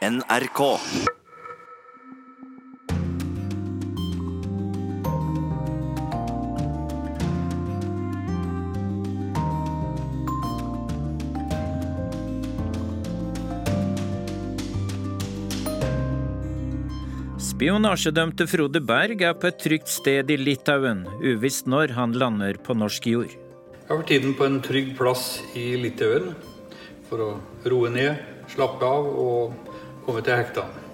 NRK. Spionasjedømte Frode Berg er på et trygt sted i Litauen, uvisst når han lander på norsk jord. Jeg har for tiden på en trygg plass i Litauen for å roe ned, slappe av og komme til hektene.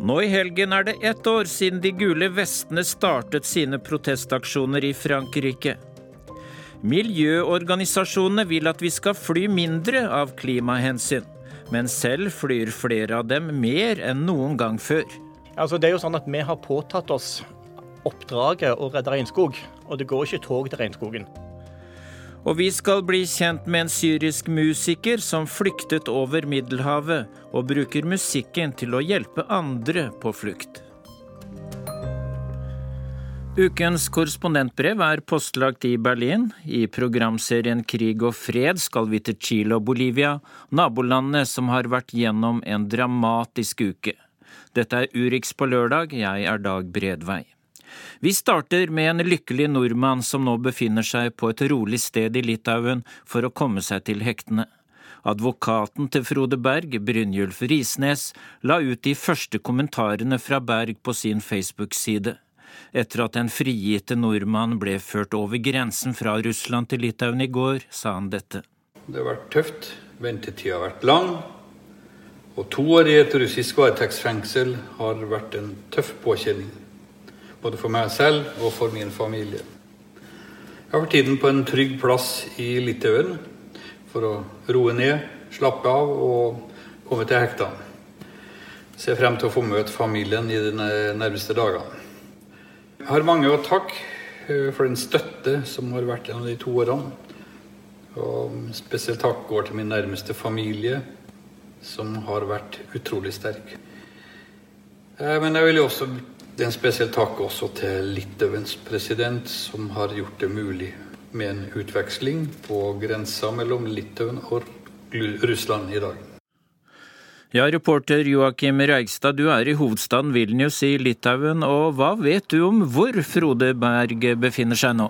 Nå i helgen er det ett år siden de gule vestene startet sine protestaksjoner i Frankrike. Miljøorganisasjonene vil at vi skal fly mindre av klimahensyn, men selv flyr flere av dem mer enn noen gang før. Altså, det er jo sånn at Vi har påtatt oss oppdraget å redde regnskog, og det går ikke tog til regnskogen. Og vi skal bli kjent med en syrisk musiker som flyktet over Middelhavet og bruker musikken til å hjelpe andre på flukt. Ukens korrespondentbrev er postlagt i Berlin. I programserien Krig og fred skal vi til Chile og Bolivia, nabolandene som har vært gjennom en dramatisk uke. Dette er Urix på lørdag, jeg er Dag Bredvei. Vi starter med en lykkelig nordmann som nå befinner seg på et rolig sted i Litauen for å komme seg til hektene. Advokaten til Frode Berg, Brynjulf Risnes, la ut de første kommentarene fra Berg på sin Facebook-side. Etter at den frigitte nordmann ble ført over grensen fra Russland til Litauen i går, sa han dette. Det har vært tøft, ventetida har vært lang, og to år i et russisk varetektsfengsel har vært en tøff påkjenning både for meg selv og for min familie. Jeg har for tiden på en trygg plass i Litauen for å roe ned, slappe av og komme til hekta. Ser frem til å få møte familien i de nærmeste dagene. Jeg har mange å takke eh, for den støtte som har vært gjennom de to årene. Og spesielt takk går til min nærmeste familie, som har vært utrolig sterk. Eh, men jeg vil jo også det er en spesiell takk også til Litauens president, som har gjort det mulig med en utveksling på grensa mellom Litauen og Russland i dag. Ja, reporter Joakim Reigstad, du er i hovedstaden Vilnius i Litauen, og hva vet du om hvor Frode Berg befinner seg nå?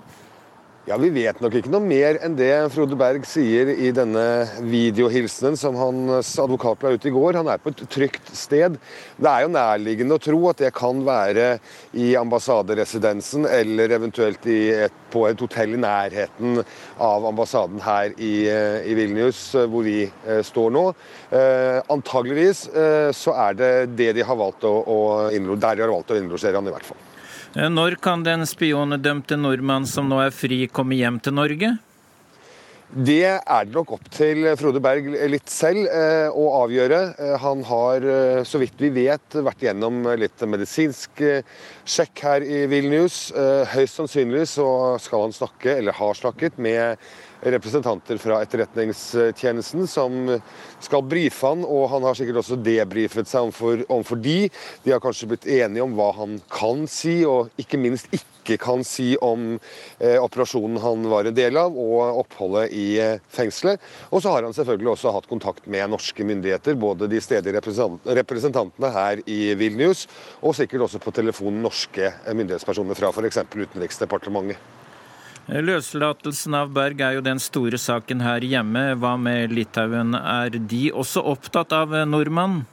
Ja, Vi vet nok ikke noe mer enn det Frode Berg sier i denne videohilsenen som hans advokat la ut i går. Han er på et trygt sted. Det er jo nærliggende å tro at det kan være i ambassaderesidensen eller eventuelt et, på et hotell i nærheten av ambassaden her i, eh, i Vilnius, eh, hvor vi eh, står nå. Eh, antageligvis eh, så er det det de har valgt å, å innlosjere han, i hvert fall. Eh, når kan den spionedømte nordmann som nå er fri, komme hjem til Norge? Det er det nok opp til Frode Berg litt selv eh, å avgjøre. Eh, han har, så vidt vi vet, vært gjennom litt medisinsk sjekk her i Vilnius. Høyst sannsynlig så skal han snakke, eller har snakket, med representanter fra Etterretningstjenesten som skal brife han, og han har sikkert også debrifet seg overfor, overfor de. De har kanskje blitt enige om hva han kan si, og ikke minst ikke kan si om eh, operasjonen han var en del av, og oppholdet i eh, fengselet. Og så har han selvfølgelig også hatt kontakt med norske myndigheter, både de stedlige representant representantene her i Vilnius, og sikkert også på telefon norske myndighetspersoner fra f.eks. Utenriksdepartementet. Løslatelsen av Berg er jo den store saken her hjemme. Hva med Litauen, er de også opptatt av nordmannen?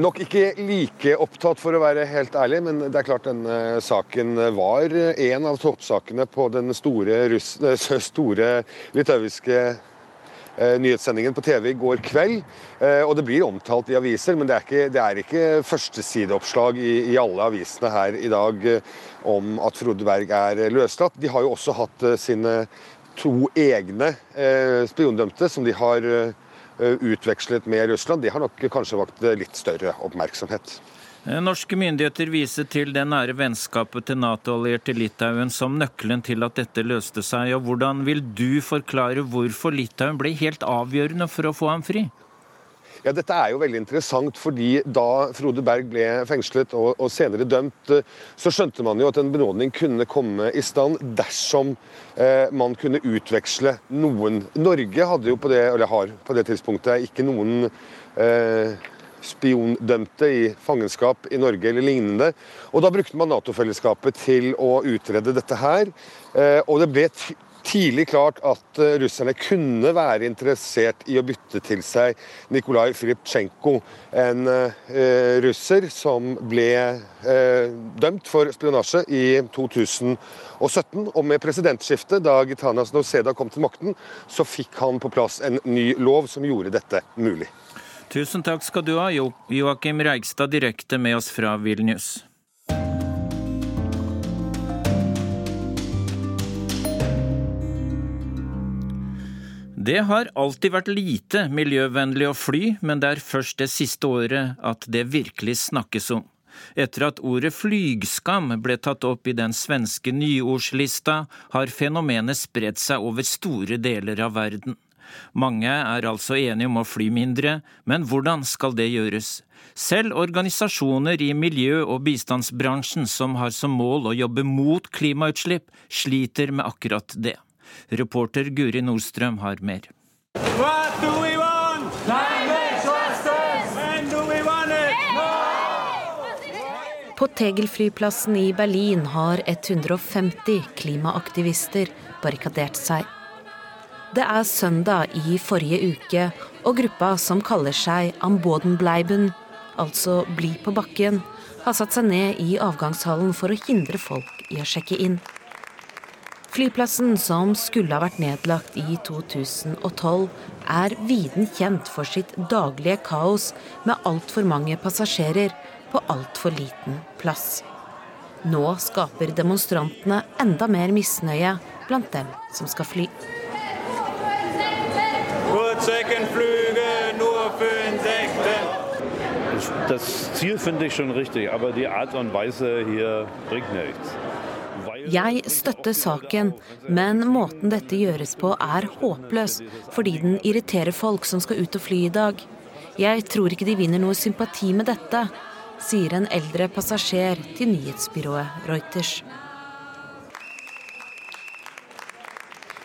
Nok ikke like opptatt, for å være helt ærlig, men det er klart denne saken var en av toppsakene på den store, russ, store litauiske Eh, nyhetssendingen på TV i går kveld. Eh, og det blir omtalt i aviser, men det er ikke, det er ikke førstesideoppslag i, i alle avisene her i dag eh, om at Frode Berg er løslatt. De har jo også hatt sine to egne spiondømte som de har utvekslet med Russland. Det har nok kanskje vakt litt større oppmerksomhet. Eh, norske myndigheter viser til det nære vennskapet til Nato-allierte Litauen som nøkkelen til at dette løste seg. og Hvordan vil du forklare hvorfor Litauen ble helt avgjørende for å få ham fri? Ja, Dette er jo veldig interessant, fordi da Frode Berg ble fengslet og, og, senere dømt, eh, så skjønte man jo at en benådning kunne komme i stand dersom eh, man kunne utveksle noen. Norge hadde jo på det, eller har på det tidspunktet ikke noen eh, spiondømte i fangenskap i Norge eller lignende. Og Da brukte man Nato-fellesskapet til å utrede dette her. Eh, og det ble tidlig klart at eh, russerne kunne være interessert i å bytte til seg Nikolai Filiptsjenko, en eh, russer som ble eh, dømt for spionasje i 2017. Og med presidentskiftet, da Gitanas Nauseda kom til makten, så fikk han på plass en ny lov som gjorde dette mulig. Tusen takk skal du ha, Joakim Reigstad, direkte med oss fra Vilnius. Det har alltid vært lite miljøvennlig å fly, men det er først det siste året at det virkelig snakkes om. Etter at ordet flygskam ble tatt opp i den svenske nyordslista, har fenomenet spredt seg over store deler av verden. Mange er altså enige om å fly mindre, men hvordan skal det gjøres? Selv organisasjoner i miljø- og bistandsbransjen som har som mål å jobbe mot klimautslipp, sliter med akkurat det. Reporter Guri Nordstrøm har mer. På Tegel-flyplassen i Berlin har 150 klimaaktivister barrikadert seg. Det er søndag i forrige uke, og gruppa som kaller seg Ambodenbleiben, altså Bli på bakken, har satt seg ned i avgangshallen for å hindre folk i å sjekke inn. Flyplassen, som skulle ha vært nedlagt i 2012, er viden kjent for sitt daglige kaos med altfor mange passasjerer på altfor liten plass. Nå skaper demonstrantene enda mer misnøye blant dem som skal fly. Das Ziel finde ich schon richtig, aber die Art und Weise hier bringt nichts. Jeg støtter saken, men måten dette gjøres på er håpløs, fordi den irriterer folk som skal ut og fly i dag. Jeg tror ikke de vinner noe sympati med dette, sier en eldre passasjer til nyhetsbyrået Reuters.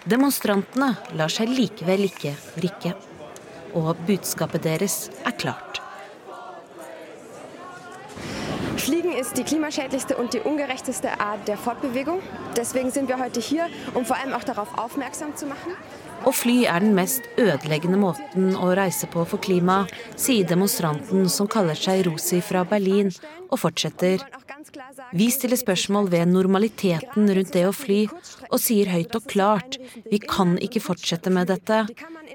Demonstrantene lar seg likevel ikke vrikke. Og budskapet deres er klart. Ist die klimaschädlichste und die ungerechteste Art der Fortbewegung. Deswegen sind wir heute hier, um vor allem auch darauf aufmerksam zu machen. Å fly er den mest ødeleggende måten å reise på for klimaet, sier demonstranten som kaller seg Rosi fra Berlin, og fortsetter. Vi stiller spørsmål ved normaliteten rundt det å fly, og sier høyt og klart vi kan ikke fortsette med dette.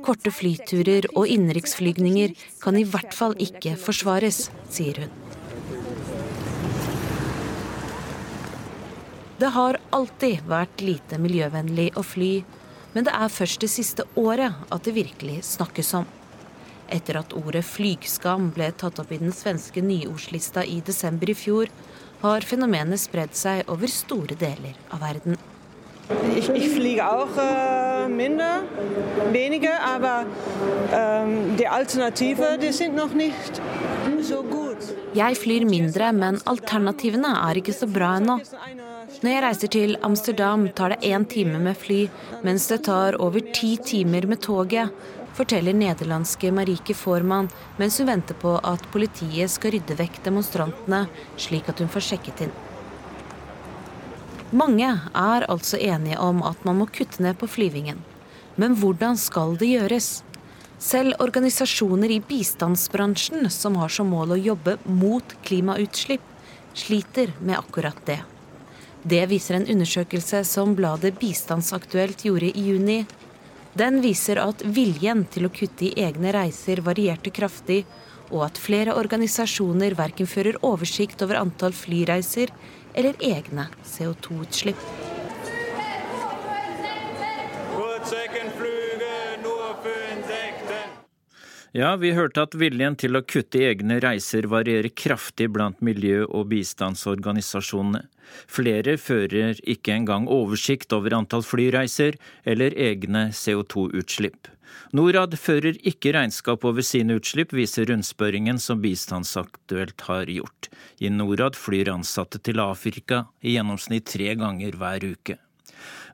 Korte flyturer og innenriksflygninger kan i hvert fall ikke forsvares, sier hun. Det har alltid vært lite miljøvennlig å fly, men det er først det siste året at det virkelig snakkes om. Etter at ordet flygskam ble tatt opp i den svenske nyordslista i desember i fjor, har fenomenet spredd seg over store deler av verden. Ich, ich fliege auch äh, minder, weniger, aber ähm, die Alternative die sind noch nicht so gut. Jeg flyr mindre, men alternativene er ikke så bra ennå. Når jeg reiser til Amsterdam, tar det én time med fly, mens det tar over ti timer med toget, forteller nederlandske Marike Formann mens hun venter på at politiet skal rydde vekk demonstrantene, slik at hun får sjekket inn. Mange er altså enige om at man må kutte ned på flyvingen. Men hvordan skal det gjøres? Selv organisasjoner i bistandsbransjen som har som mål å jobbe mot klimautslipp, sliter med akkurat det. Det viser en undersøkelse som bladet Bistandsaktuelt gjorde i juni. Den viser at viljen til å kutte i egne reiser varierte kraftig, og at flere organisasjoner verken fører oversikt over antall flyreiser eller egne CO2-utslipp. Ja, vi hørte at viljen til å kutte egne reiser varierer kraftig blant miljø- og bistandsorganisasjonene. Flere fører ikke engang oversikt over antall flyreiser eller egne CO2-utslipp. Norad fører ikke regnskap over sine utslipp, viser rundspørringen som Bistandsaktuelt har gjort. I Norad flyr ansatte til Afrika i gjennomsnitt tre ganger hver uke.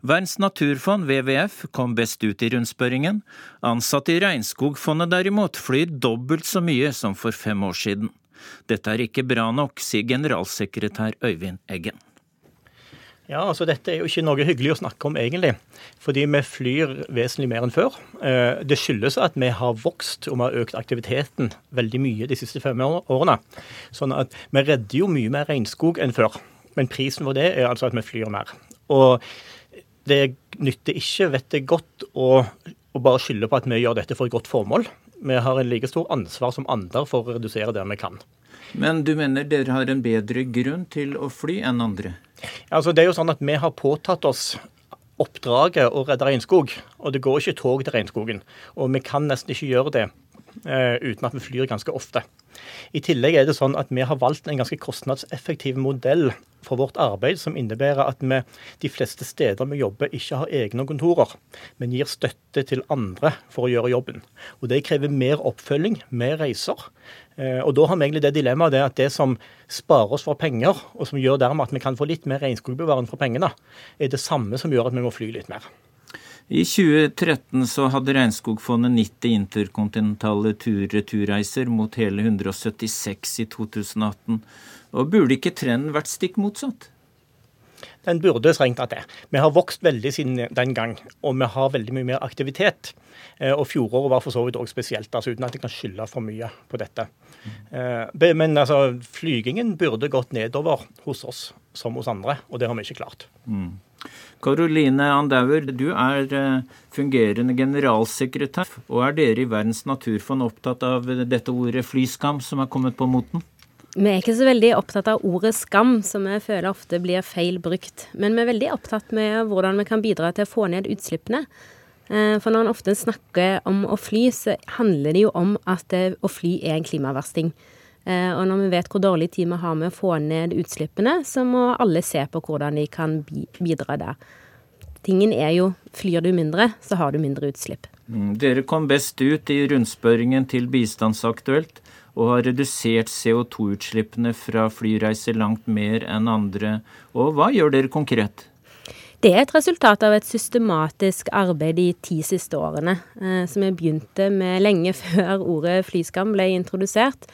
Verdens naturfond, WWF, kom best ut i rundspørringen. Ansatte i Regnskogfondet derimot flyr dobbelt så mye som for fem år siden. Dette er ikke bra nok, sier generalsekretær Øyvind Eggen. Ja, altså Dette er jo ikke noe hyggelig å snakke om, egentlig. Fordi vi flyr vesentlig mer enn før. Eh, det skyldes at vi har vokst og vi har økt aktiviteten veldig mye de siste fem årene. Sånn at vi redder jo mye mer regnskog enn før. Men prisen for det er altså at vi flyr mer. Og det nytter ikke, vet jeg godt, å, å bare skylde på at vi gjør dette for et godt formål. Vi har en like stor ansvar som andre for å redusere det vi kan. Men du mener dere har en bedre grunn til å fly enn andre? Altså, det er jo sånn at Vi har påtatt oss oppdraget å redde regnskog. Og det går ikke tog til regnskogen. Og vi kan nesten ikke gjøre det uh, uten at vi flyr ganske ofte. I tillegg er det sånn at vi har valgt en ganske kostnadseffektiv modell for vårt arbeid, som innebærer at vi de fleste steder vi jobber, ikke har egne kontorer, men gir støtte til andre for å gjøre jobben. Og Det krever mer oppfølging, mer reiser. Eh, og Da har vi egentlig det dilemmaet det at det som sparer oss for penger, og som gjør dermed at vi kan få litt mer regnskogbevaring for pengene, er det samme som gjør at vi må fly litt mer. I 2013 så hadde Regnskogfondet 90 interkontinentale tur-returreiser mot hele 176 i 2018. Og burde ikke trenden vært stikk motsatt? Den burde strengt tatt det. Vi har vokst veldig siden den gang, og vi har veldig mye mer aktivitet. Eh, og fjoråret var for så vidt òg spesielt, altså uten at jeg kan skylde for mye på dette. Eh, men altså, flygingen burde gått nedover hos oss som hos andre, og det har vi ikke klart. Mm. Karoline Andauer, du er eh, fungerende generalsekretær. Og er dere i Verdens naturfond opptatt av dette ordet flyskam som er kommet på moten? Vi er ikke så veldig opptatt av ordet skam, som vi føler ofte blir feil brukt. Men vi er veldig opptatt med hvordan vi kan bidra til å få ned utslippene. Eh, for når en ofte snakker om å fly, så handler det jo om at å fly er en klimaversting. Eh, og når vi vet hvor dårlig tid vi har med å få ned utslippene, så må alle se på hvordan de kan bidra der. Tingen er jo flyr du mindre, så har du mindre utslipp. Mm, dere kom best ut i rundspørringen til Bistandsaktuelt og har redusert CO2-utslippene fra flyreiser langt mer enn andre. Og hva gjør dere konkret? Det er et resultat av et systematisk arbeid de ti siste årene, eh, som jeg begynte med lenge før ordet flyskam ble introdusert.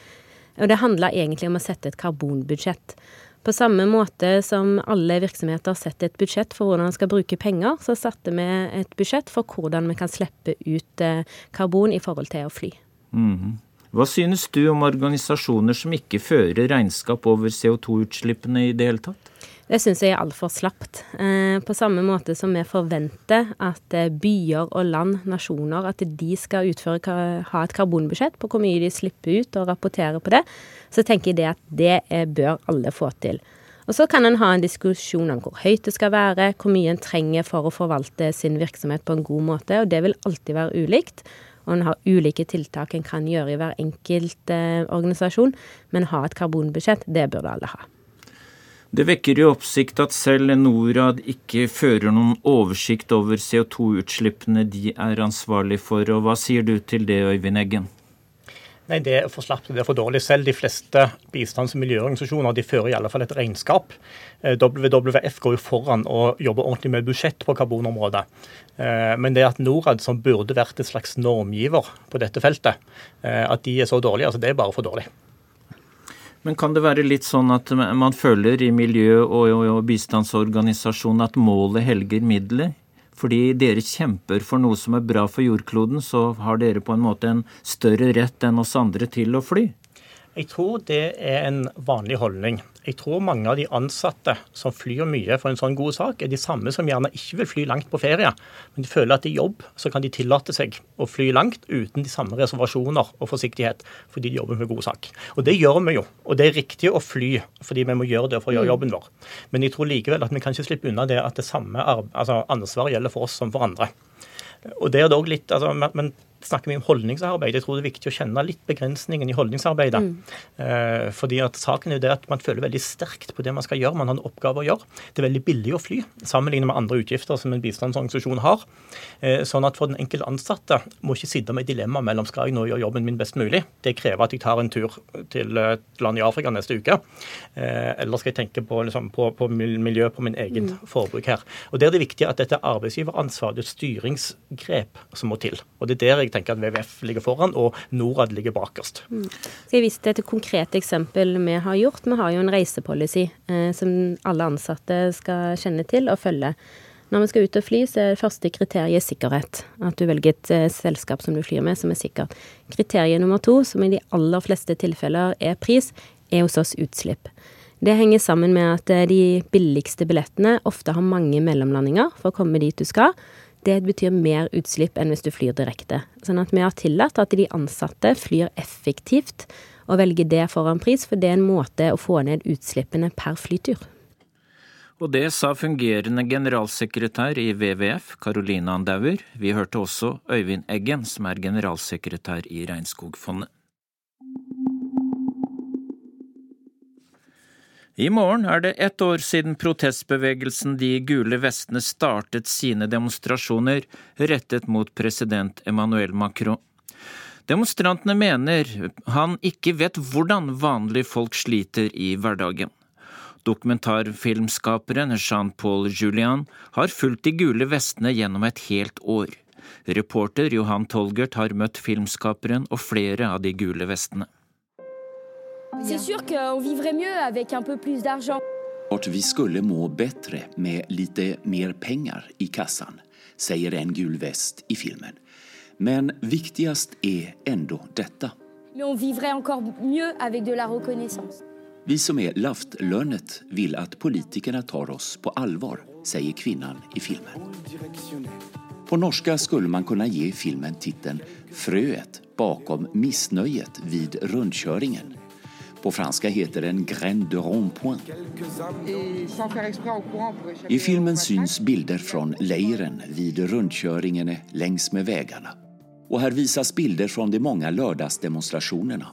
Og det handla egentlig om å sette et karbonbudsjett. På samme måte som alle virksomheter setter et budsjett for hvordan man skal bruke penger, så satte vi et budsjett for hvordan vi kan slippe ut eh, karbon i forhold til å fly. Mm -hmm. Hva synes du om organisasjoner som ikke fører regnskap over CO2-utslippene i det hele tatt? Det syns jeg er altfor slapt. Eh, på samme måte som vi forventer at eh, byer og land, nasjoner, at de skal utføre, ha et karbonbudsjett på hvor mye de slipper ut og rapportere på det, så tenker jeg det at det er, bør alle få til. Og Så kan en ha en diskusjon om hvor høyt det skal være, hvor mye en trenger for å forvalte sin virksomhet på en god måte, og det vil alltid være ulikt. Og en har ulike tiltak en kan gjøre i hver enkelt eh, organisasjon, men ha et karbonbudsjett, det burde alle ha. Det vekker jo oppsikt at selv Norad ikke fører noen oversikt over CO2-utslippene de er ansvarlig for, og hva sier du til det, Øyvind Eggen? Nei, Det er for slapt det for dårlig. Selv de fleste bistands- og miljøorganisasjoner de fører i alle fall et regnskap. Eh, WWF går jo foran og jobber ordentlig med budsjett på karbonområdet. Eh, men det at Norad, som burde vært et slags normgiver på dette feltet, eh, at de er så dårlige, altså det er bare for dårlig. Men kan det være litt sånn at man føler i miljø- og bistandsorganisasjonen at målet helger midler? Fordi dere kjemper for noe som er bra for jordkloden, så har dere på en måte en større rett enn oss andre til å fly? Jeg tror det er en vanlig holdning. Jeg tror mange av de ansatte som flyr mye for en sånn god sak, er de samme som gjerne ikke vil fly langt på ferie. Men de føler at i jobb så kan de tillate seg å fly langt uten de samme reservasjoner og forsiktighet, fordi de jobber med god sak. Og det gjør vi jo. Og det er riktig å fly fordi vi må gjøre det for å gjøre mm. jobben vår. Men jeg tror likevel at vi kan ikke slippe unna det at det samme altså ansvaret gjelder for oss som for andre. Og det er det også litt, altså, men snakker vi om holdningsarbeid. Jeg tror det er viktig å kjenne litt begrensningen i holdningsarbeidet. Mm. Eh, fordi at saken er jo det at man føler veldig sterkt på det man skal gjøre. Man har en oppgave å gjøre. Det er veldig billig å fly, sammenlignet med andre utgifter som en bistandsorganisasjon har. Eh, sånn at for den enkelte ansatte må ikke sitte med dilemma mellom skal jeg nå gjøre jobben min best mulig. Det krever at jeg tar en tur til et land i Afrika neste uke. Eh, eller skal jeg tenke på, liksom, på, på miljø, på min egen mm. forbruk her. Og Der er det viktig at dette arbeidsgiveransvaret, det er et styringsgrep som må til. Og Det er der jeg tenker at WWF ligger foran, og Norad ligger bakerst. Mm. Skal jeg vise til et konkret eksempel vi har gjort? Vi har jo en reisepolicy eh, som alle ansatte skal kjenne til og følge. Når vi skal ut og fly, så er det første kriteriet sikkerhet. At du velger et eh, selskap som du flyr med, som er sikkert. Kriteriet nummer to, som i de aller fleste tilfeller er pris, er hos oss utslipp. Det henger sammen med at eh, de billigste billettene ofte har mange mellomlandinger for å komme dit du skal. Det betyr mer utslipp enn hvis du flyr direkte. Sånn at vi har tillatt at de ansatte flyr effektivt og velger det foran pris, for det er en måte å få ned utslippene per flytur. Og det sa fungerende generalsekretær i WWF, Caroline Andauer. Vi hørte også Øyvind Eggen, som er generalsekretær i Regnskogfondet. I morgen er det ett år siden protestbevegelsen De gule vestene startet sine demonstrasjoner rettet mot president Emmanuel Macron. Demonstrantene mener han ikke vet hvordan vanlige folk sliter i hverdagen. Dokumentarfilmskaperen Jean-Paul Julian har fulgt De gule vestene gjennom et helt år. Reporter Johan Tolgert har møtt filmskaperen og flere av De gule vestene. C'est sûr qu'on vivrait mieux avec un peu plus d'argent. Vi skulle må bättre med lite mer penger i kassan, sier en gul vest i filmen. Men viktigst er enda dette. Vi som er laftlönet vil at politikerne tar oss på alvor, sier kvinnan i filmen. På norsk skulle man kunne ge filmen titeln 'Frøet bakom missnöjet vid rundkjøringen'. På franska heter den Graine de Rond-Point. I filmen syns bilder fra leiren vid rundkjøringene längs med vägarna. Og her vises bilder fra de mange lørdagsdemonstrasjonene.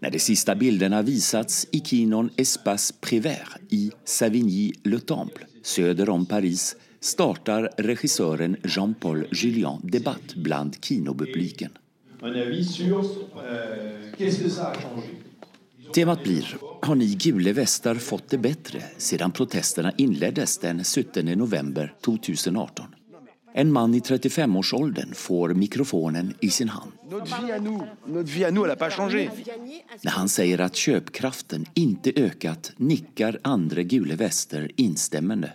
Når de siste bildene visats i kinoen Espace Privert i Savigny-le-Temple söder om Paris starter regissøren Jean-Paul Julien debatt blant kinopubliken un avis sur euh, qu'est-ce que ça a changé. Temat blir Har ni gule västar fått det bättre sedan protesterna inleddes den 17 november 2018? En man i 35-årsåldern får mikrofonen i sin hand. Når han sier at kjøpkraften ikke øket, nickar andre gule vester innstemmende.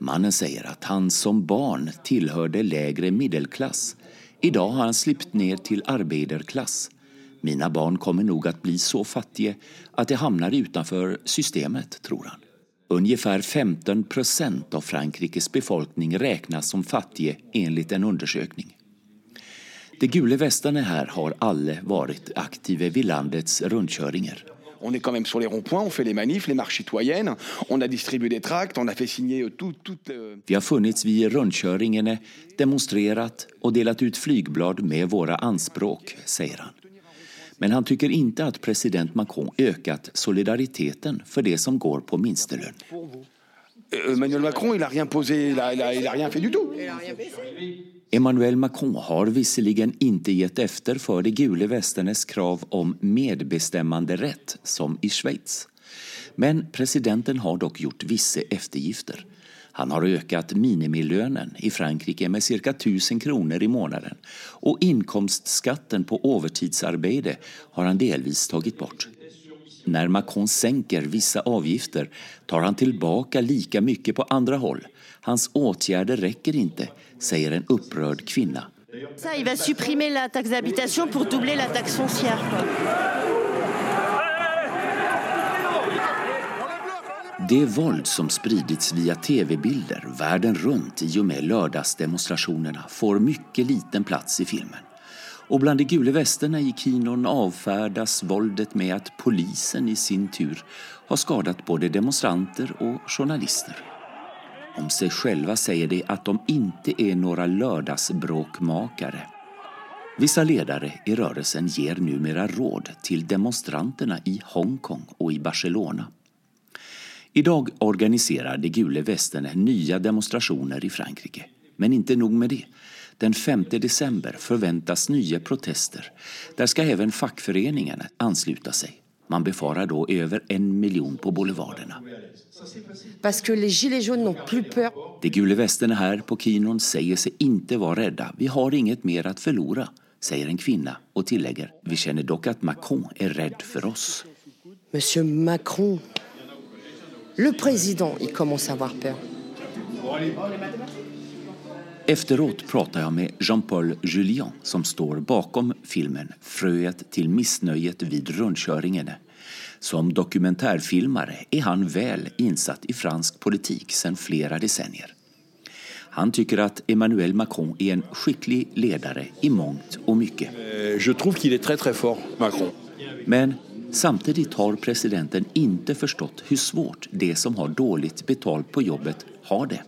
Mannen sier at han som barn tilhørte lägre middelklass i dag har han slippet ned til arbeiderklass. Mine barn kommer nok at bli så fattige at de havner utenfor systemet, tror han. Ungefär 15 procent av Frankrikes befolkning regnes som fattige enligt en undersøkning. De gule vestene her har alle vært aktive ved landets rundkjøringer. On est quand même sur les ronds-points, on fait les manifs, les marches citoyennes, on a distribué des tracts, on a fait signer tout, tout euh... Vi har funnits vid rundkjøringene, demonstrerat og delat ut flygblad med våre anspråk, sier han. Men han tycker ikke at president Macron ökat solidariteten for det som går på minstelønn. Euh, Emmanuel Macron, il a rien posé, il a, il a, il a rien fait du tout. Emmanuel Macron har visserligen ikke gitt efter for de gule vestenes krav om medbestemmanderett, som i Sveits. Men presidenten har dock gjort visse eftergifter. Han har økt minimilønnen i Frankrike med ca. 1000 kroner i måneden, og inkomstskatten på overtidsarbeidet har han delvis tatt bort. Når Macron senker visse avgifter, tar han tilbake like mye på andre hold. Hans åtgärder rekker ikke, sier en upprörd kvinna. Ça, il va supprimer la taxe d'habitation pour doubler la taxe foncière. Det våld som spridits via TV-bilder världen rundt i og med lördagsdemonstrationerna får mye liten plass i filmen. Og bland de gule västerna i kinon avfärdas våldet med at polisen i sin tur har skadet både demonstranter og journalister. Om seg selv sier de at de ikke er noen lørdagsbråkmakere. Vissa ledere i rörelsen ger numera råd til demonstranterna i Hongkong og i Barcelona. I dag organiserer De gule vestene nye demonstrasjoner i Frankrike. Men ikke nok med det. Den 5. desember forventes nye protester. Der skal også fagforeningene anslutte seg. Man befarer da over en million på boulevardene. De gule vestene her på kinon sier seg ikke være rädda. Vi har inget mer å forlore sier en kvinne, og tillegger vi kjenner dock at Macron er redd for oss. Monsieur Macron, le président, il commence à avoir peur. Efteråt prater jeg med Jean-Paul Julien, som står bakom filmen Fröet til missnöjet vid rundkjøringene'. Som dokumentærfilmere er han vel innsatt i fransk politikk siden flere decennier. Han tycker at Emmanuel Macron er en skicklig ledare i mångt og mye. Eh, Men samtidig har presidenten ikke forstått hvor svårt det som har dårlig betalt på jobbet, har det.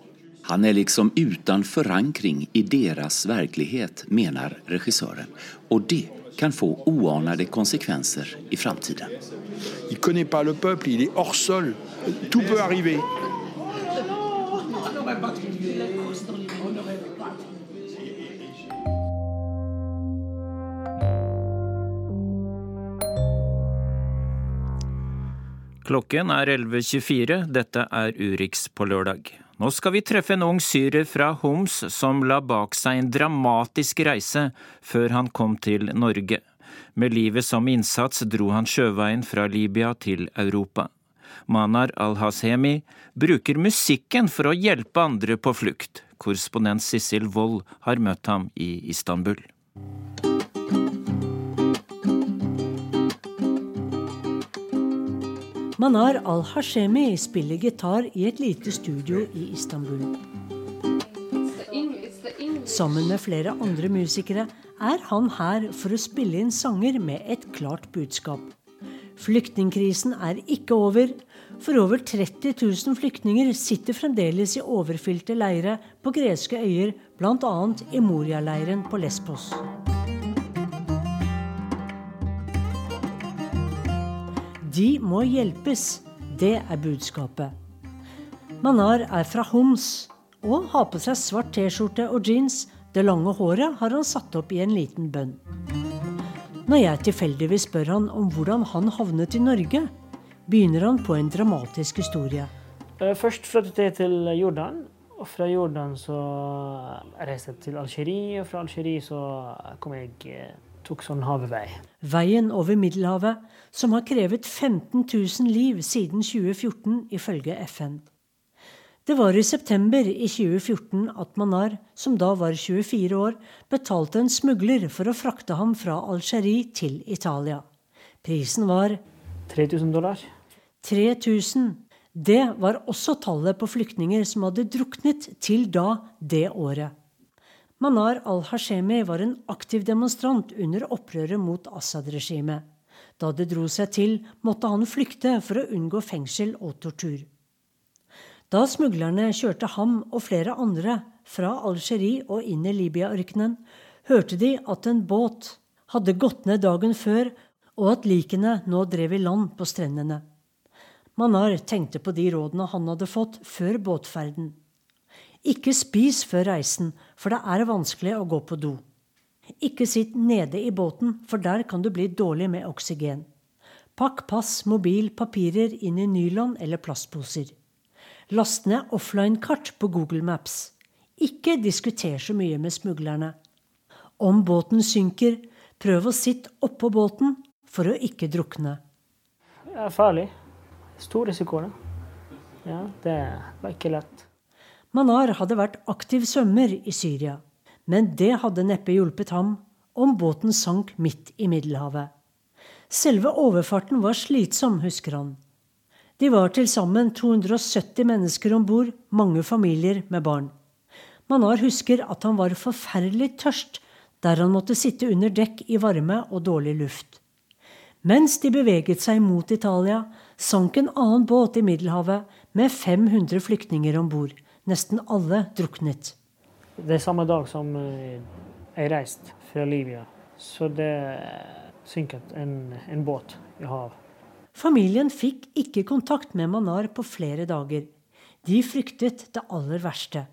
Han er liksom uten forankring i deres virkelighet, mener regissøren. Og det kan få uanede konsekvenser i framtiden. Il connaît pas le peuple, il est hors sol. Tout peut arriver. Klokken er 11.24. Dette er Urix på lørdag. Nå skal vi treffe en ung syrer fra Homs som la bak seg en dramatisk reise før han kom til Norge. Med livet som innsats dro han sjøveien fra Libya til Europa. Manar al-Hasemi bruker musikken for å hjelpe andre på flukt. Korrespondent Sissel Wold har møtt ham i Istanbul. Manar al-Hashemi spiller gitar i et lite studio i Istanbul. Sammen med flere andre musikere er han her for å spille inn sanger med et klart budskap. Flyktningkrisen er ikke over, for over 30 000 flyktninger sitter fremdeles i overfylte leire på greske øyer, bl.a. i Moria-leiren på Lesbos. De må hjelpes. Det er budskapet. Manar er fra Homs og har på seg svart T-skjorte og jeans. Det lange håret har han satt opp i en liten bønn. Når jeg tilfeldigvis spør han om hvordan han havnet i Norge, begynner han på en dramatisk historie. Eh, først flyttet jeg til Jordan. Og fra Jordan så reiste jeg til Algerie, og fra Algerie så kom jeg eh, tok sånn havevei. Veien over Middelhavet, som har krevet 15 000 liv siden 2014, ifølge FN. Det var i september i 2014 at Manar, som da var 24 år, betalte en smugler for å frakte ham fra Algerie til Italia. Prisen var 3000 dollar. 3000. Det var også tallet på flyktninger som hadde druknet til da det året. Manar al-Hashemi var en aktiv demonstrant under opprøret mot Assad-regimet. Da det dro seg til, måtte han flykte for å unngå fengsel og tortur. Da smuglerne kjørte ham og flere andre fra Algerie og inn i Libya-ørkenen, hørte de at en båt hadde gått ned dagen før, og at likene nå drev i land på strendene. Manar tenkte på de rådene han hadde fått før båtferden. Ikke spis før reisen, for det er vanskelig å gå på do. Ikke sitt nede i båten, for der kan du bli dårlig med oksygen. Pakk pass, mobil, papirer inn i nylon eller plastposer. Last ned offline-kart på Google Maps. Ikke diskuter så mye med smuglerne. Om båten synker, prøv å sitte oppå båten for å ikke drukne. Det er farlig. Stor risiko, da. Ja, det var ikke lett. Manar hadde vært aktiv svømmer i Syria, men det hadde neppe hjulpet ham om båten sank midt i Middelhavet. Selve overfarten var slitsom, husker han. De var til sammen 270 mennesker om bord, mange familier med barn. Manar husker at han var forferdelig tørst der han måtte sitte under dekk i varme og dårlig luft. Mens de beveget seg mot Italia, sank en annen båt i Middelhavet med 500 flyktninger om bord. Nesten alle druknet. Det er samme dag som eh, jeg reiste fra Libya, så det synket en, en båt i havet. Familien fikk ikke kontakt med Manar på flere dager. De fryktet det aller verste.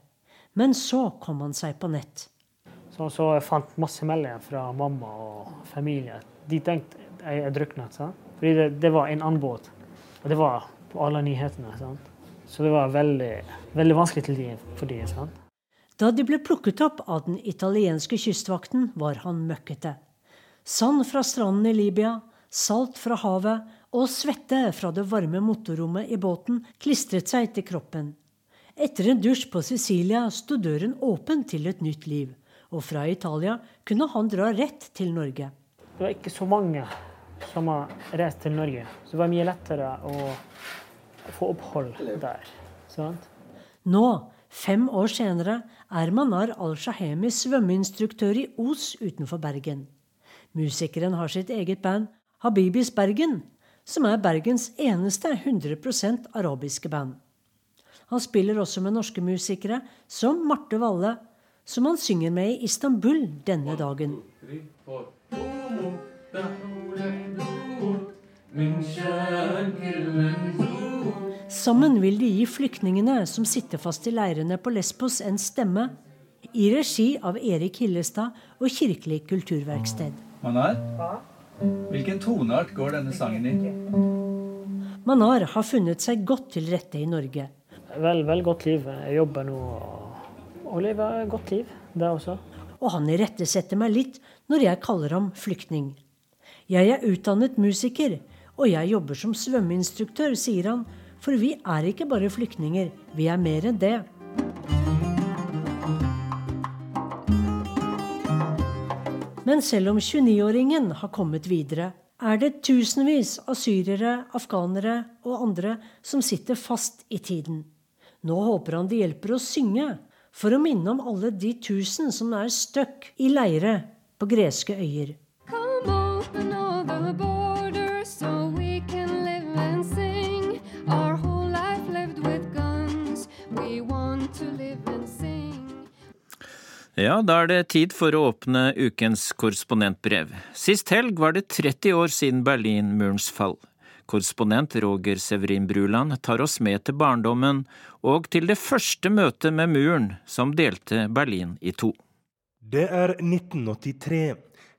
Men så kom han seg på nett. Så, så jeg fant masse meldinger fra mamma og familie. De tenkte jeg er druknet. Fordi det, det, var en annen båt. Og det var på alle nyhetene. Sant? Så det var veldig, veldig vanskelig til de, for dem. Sant? Da de ble plukket opp av den italienske kystvakten, var han møkkete. Sand fra stranden i Libya, salt fra havet og svette fra det varme motorrommet i båten klistret seg til kroppen. Etter en dusj på Sicilia sto døren åpen til et nytt liv, og fra Italia kunne han dra rett til Norge. Det var ikke så mange som har reist til Norge, så det var mye lettere å få opphold der. Sant? Nå, fem år senere, er Manar al-Shahemi svømmeinstruktør i Os utenfor Bergen. Musikeren har sitt eget band, Habibis Bergen, som er Bergens eneste 100% arabiske band. Han spiller også med norske musikere, som Marte Valle, som han synger med i Istanbul denne dagen. Sammen vil de gi flyktningene som sitter fast i leirene på Lesbos, en stemme, i regi av Erik Hillestad og Kirkelig kulturverksted. Manar, hvilken toneart går denne sangen i? Manar har funnet seg godt til rette i Norge. Vel, vel godt liv. Jeg jobber nå og lever et godt liv, det også. Og han irettesetter meg litt når jeg kaller ham flyktning. Jeg er utdannet musiker, og jeg jobber som svømmeinstruktør, sier han. For vi er ikke bare flyktninger, vi er mer enn det. Men selv om 29-åringen har kommet videre, er det tusenvis av syrere, afghanere og andre som sitter fast i tiden. Nå håper han de hjelper å synge, for å minne om alle de tusen som er stuck i leire på greske øyer. Ja, da er det tid for å åpne ukens korrespondentbrev. Sist helg var det 30 år siden Berlinmurens fall. Korrespondent Roger Severin Bruland tar oss med til barndommen og til det første møtet med muren som delte Berlin i to. Det er 1983.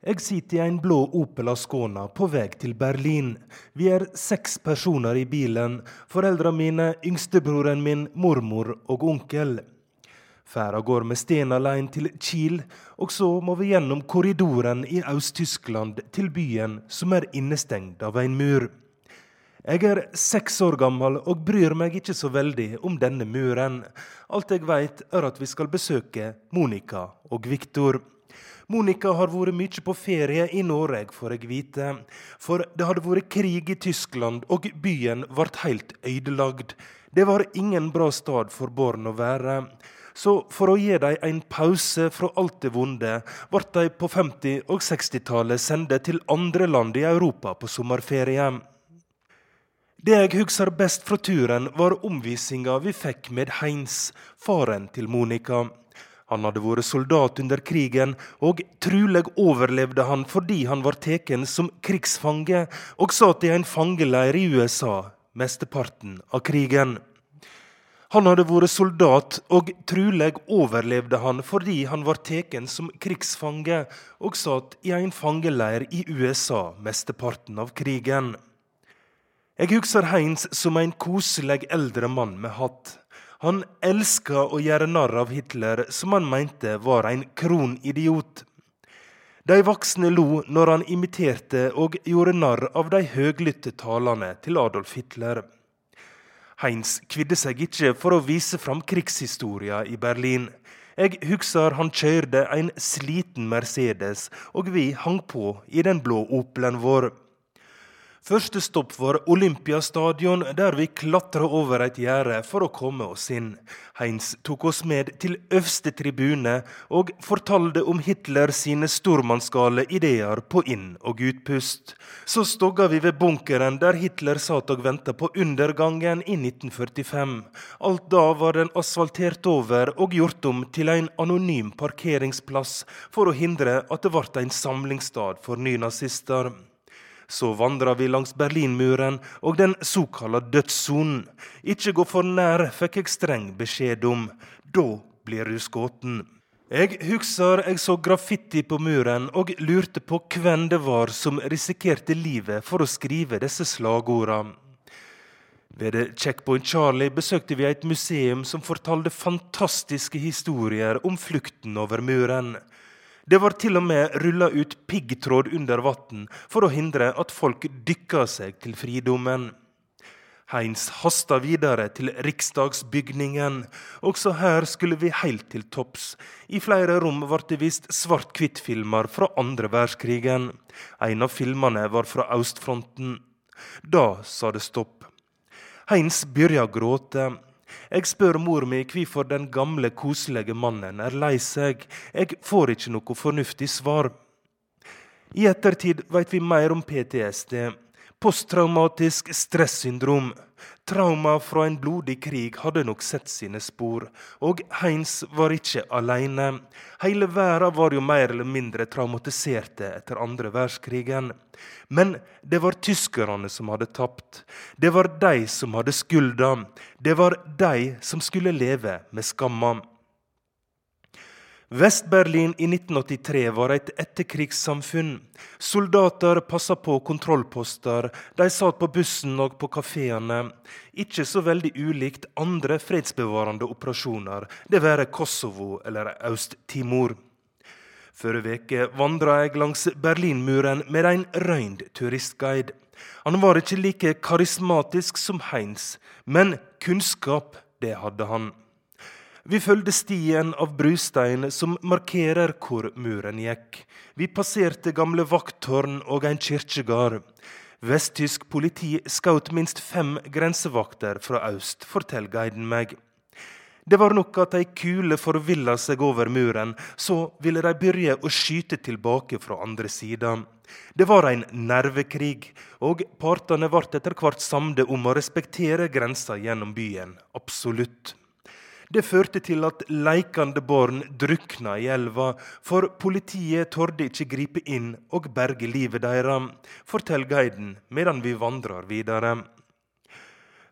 Jeg sitter i en blå Opel Ascona på vei til Berlin. Vi er seks personer i bilen. Foreldrene mine, yngstebroren min, mormor og onkel. Ferda går med Sten alene til Kiel, og så må vi gjennom korridoren i Øst-Tyskland til byen som er innestengt av en mur. Jeg er seks år gammel og bryr meg ikke så veldig om denne muren. Alt jeg veit, er at vi skal besøke Monica og Viktor. Monica har vært mye på ferie i Norge, får jeg vite. For det hadde vært krig i Tyskland, og byen ble helt ødelagt. Det var ingen bra stad for barn å være. Så for å gi dem en pause fra alt det vonde, ble de på 50- og 60-tallet sendt til andre land i Europa på sommerferie. Det jeg husker best fra turen, var omvisinga vi fikk med Heinz, faren til Monica. Han hadde vært soldat under krigen, og trulig overlevde han fordi han var tatt som krigsfange og satt i en fangeleir i USA mesteparten av krigen. Han hadde vært soldat, og trulig overlevde han fordi han var tatt som krigsfange og satt i en fangeleir i USA mesteparten av krigen. Jeg husker Heinz som en koselig eldre mann med hatt. Han elska å gjøre narr av Hitler, som han mente var en kronidiot. De voksne lo når han imiterte og gjorde narr av de høglytte talene til Adolf Hitler. Heinz kvidde seg ikke for å vise fram krigshistoria i Berlin. Jeg husker han kjørte en sliten Mercedes, og vi hang på i den blå Opelen vår. Første stopp var Olympiastadion, der vi klatra over et gjerde for å komme oss inn. Heinz tok oss med til øverste tribune og fortalte om Hitler sine stormannsgale ideer på inn- og utpust. Så stogga vi ved bunkeren der Hitler satt og venta på undergangen i 1945. Alt da var den asfaltert over og gjort om til en anonym parkeringsplass for å hindre at det ble en samlingsstad for nynazister. Så vandra vi langs Berlinmuren og den såkalla dødssonen. Ikke gå for nær, fikk jeg streng beskjed om. Da blir du skutt. Jeg husker jeg så graffiti på muren og lurte på hvem det var som risikerte livet for å skrive disse slagordene. Ved Checkpoint Charlie besøkte vi et museum som fortalte fantastiske historier om flukten over muren. Det var til og med rulla ut piggtråd under vann for å hindre at folk dykka seg til fridommen. Heinz hasta videre til riksdagsbygningen. Også her skulle vi helt til topps. I flere rom ble det vist svart-hvitt-filmer fra andre verdenskrigen. En av filmene var fra østfronten. Da sa det stopp. Heinz begynte å gråte. Jeg spør mor mi hvorfor den gamle, koselige mannen er lei seg. Jeg får ikke noe fornuftig svar. I ettertid vet vi mer om PTSD. Posttraumatisk stressyndrom. Trauma fra en blodig krig hadde nok sett sine spor, og Heinz var ikke alene. Hele verden var jo mer eller mindre traumatiserte etter andre verdenskrigen. Men det var tyskerne som hadde tapt. Det var de som hadde skylda. Det var de som skulle leve med skamma. Vest-Berlin i 1983 var et etterkrigssamfunn. Soldater passa på kontrollposter, de satt på bussen og på kafeene. Ikke så veldig ulikt andre fredsbevarende operasjoner, det være Kosovo eller Øst-Timor. Forrige uke vandra jeg langs Berlinmuren med en røynd turistguide. Han var ikke like karismatisk som Heinz, men kunnskap, det hadde han. Vi følgde stien av brustein som markerer hvor muren gikk. Vi passerte gamle vakttårn og en kirkegard. Vesttysk politi skjøt minst fem grensevakter fra øst, forteller guiden meg. Det var nok at ei kule forvilla seg over muren, så ville de begynne å skyte tilbake fra andre sida. Det var en nervekrig, og partene ble etter hvert samde om å respektere grensa gjennom byen. Absolutt. Det førte til at leikende barn drukna i elva, for politiet torde ikke gripe inn og berge livet deres, forteller guiden medan vi vandrer videre.